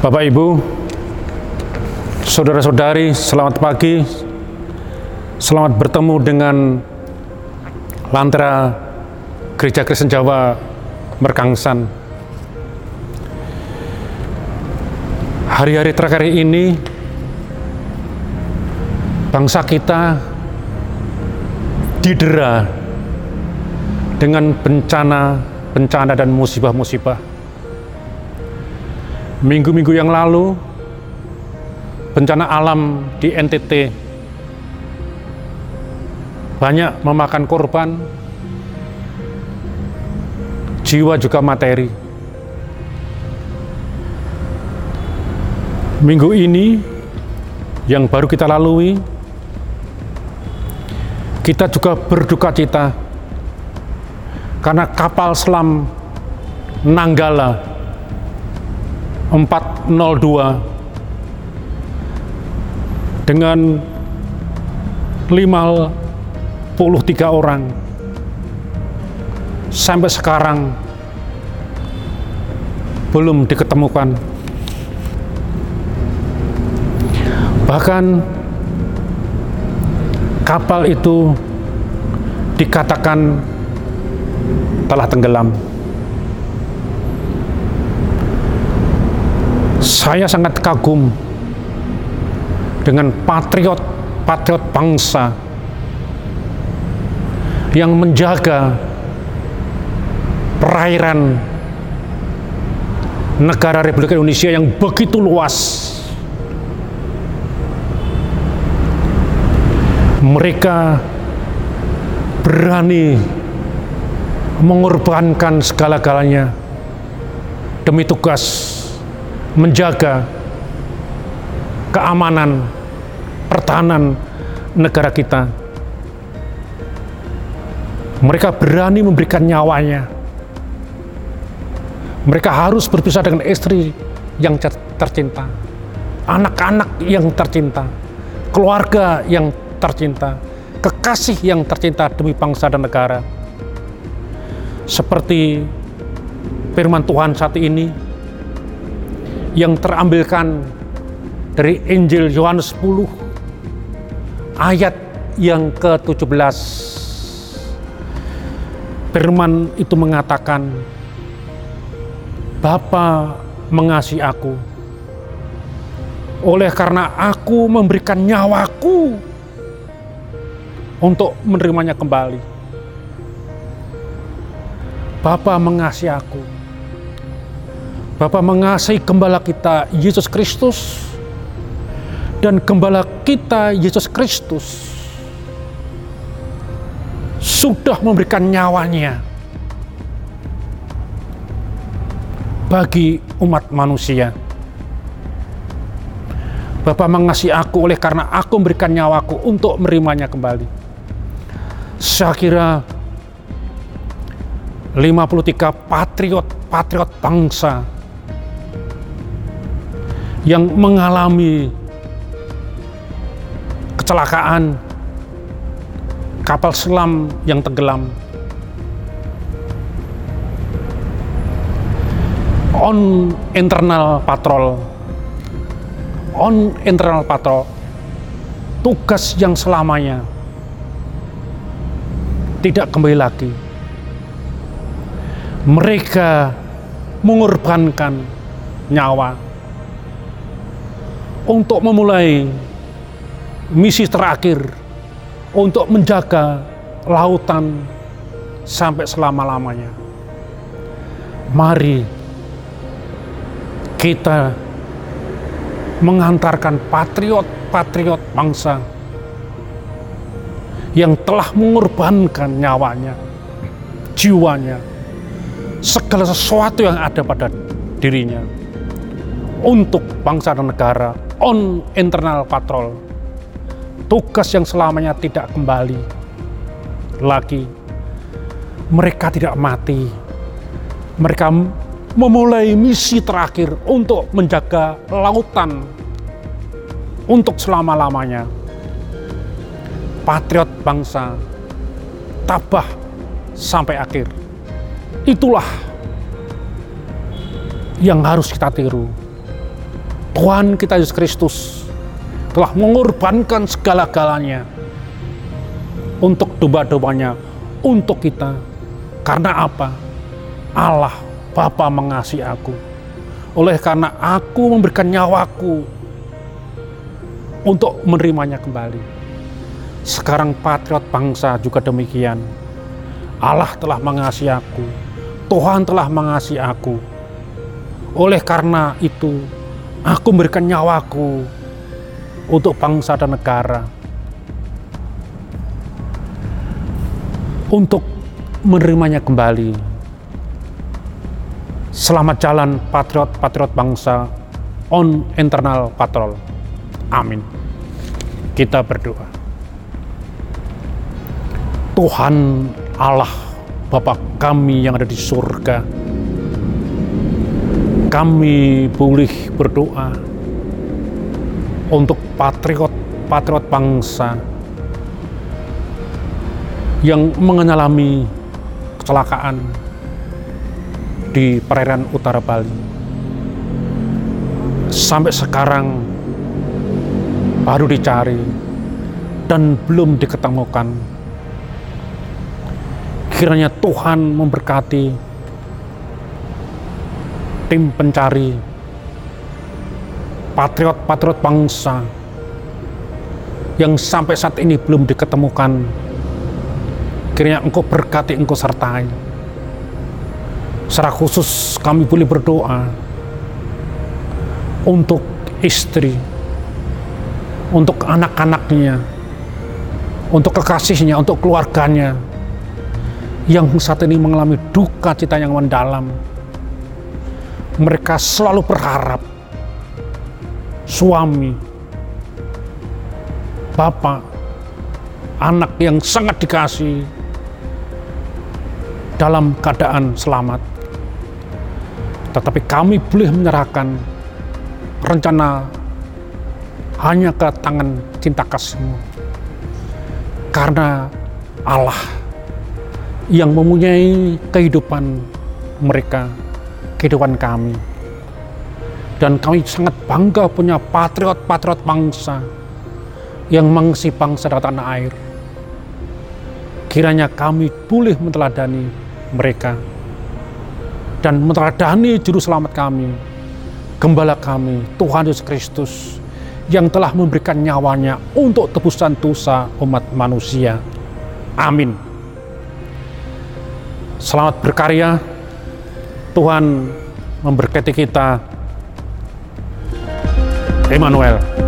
Bapak Ibu, saudara-saudari, selamat pagi. Selamat bertemu dengan Lantera Gereja Kristen Jawa Merkangsan. Hari-hari terakhir ini bangsa kita didera dengan bencana-bencana dan musibah-musibah. Minggu-minggu yang lalu, bencana alam di NTT banyak memakan korban, jiwa juga materi. Minggu ini yang baru kita lalui, kita juga berduka cita. Karena kapal selam Nanggala 402 dengan 53 orang. Sampai sekarang belum diketemukan. Bahkan kapal itu dikatakan telah tenggelam saya sangat kagum dengan patriot-patriot bangsa yang menjaga perairan negara Republik Indonesia yang begitu luas. Mereka berani mengorbankan segala-galanya demi tugas menjaga keamanan pertahanan negara kita. Mereka berani memberikan nyawanya. Mereka harus berpisah dengan istri yang tercinta, anak-anak yang tercinta, keluarga yang tercinta, kekasih yang tercinta demi bangsa dan negara. Seperti firman Tuhan saat ini yang terambilkan dari Injil Yohanes 10 ayat yang ke-17 firman itu mengatakan Bapa mengasihi aku. Oleh karena aku memberikan nyawaku untuk menerimanya kembali. Bapa mengasihi aku Bapa mengasihi gembala kita Yesus Kristus dan gembala kita Yesus Kristus sudah memberikan nyawanya bagi umat manusia. Bapa mengasihi aku oleh karena aku memberikan nyawaku untuk menerimanya kembali. Saya kira 53 patriot-patriot bangsa yang mengalami kecelakaan kapal selam yang tenggelam. On internal patrol on internal patrol tugas yang selamanya tidak kembali lagi. Mereka mengorbankan nyawa untuk memulai misi terakhir untuk menjaga lautan sampai selama-lamanya. Mari kita mengantarkan patriot-patriot bangsa yang telah mengorbankan nyawanya, jiwanya, segala sesuatu yang ada pada dirinya untuk bangsa dan negara on internal patrol. Tugas yang selamanya tidak kembali. Lagi mereka tidak mati. Mereka memulai misi terakhir untuk menjaga lautan untuk selama-lamanya. Patriot bangsa tabah sampai akhir. Itulah yang harus kita tiru Tuhan kita Yesus Kristus telah mengorbankan segala-galanya untuk domba-dombanya, untuk kita. Karena apa? Allah Bapa mengasihi aku. Oleh karena aku memberikan nyawaku untuk menerimanya kembali. Sekarang patriot bangsa juga demikian. Allah telah mengasihi aku. Tuhan telah mengasihi aku. Oleh karena itu, aku memberikan nyawaku untuk bangsa dan negara. Untuk menerimanya kembali Selamat jalan patriot-patriot bangsa on internal patrol. Amin. Kita berdoa. Tuhan Allah Bapa kami yang ada di surga, kami boleh berdoa untuk patriot-patriot bangsa yang mengalami kecelakaan di perairan utara Bali. Sampai sekarang baru dicari dan belum diketemukan. Kiranya Tuhan memberkati tim pencari patriot-patriot bangsa yang sampai saat ini belum diketemukan. Kiranya engkau berkati, engkau sertai Secara khusus kami boleh berdoa untuk istri, untuk anak-anaknya, untuk kekasihnya, untuk keluarganya yang saat ini mengalami duka cita yang mendalam. Mereka selalu berharap suami, bapak, anak yang sangat dikasih dalam keadaan selamat tetapi kami boleh menyerahkan rencana hanya ke tangan cinta kasihmu. Karena Allah yang mempunyai kehidupan mereka, kehidupan kami. Dan kami sangat bangga punya patriot-patriot bangsa yang mengisi bangsa dan tanah air. Kiranya kami boleh meneladani mereka dan meneladani juru selamat kami, gembala kami, Tuhan Yesus Kristus, yang telah memberikan nyawanya untuk tebusan dosa umat manusia. Amin. Selamat berkarya, Tuhan memberkati kita. Emmanuel.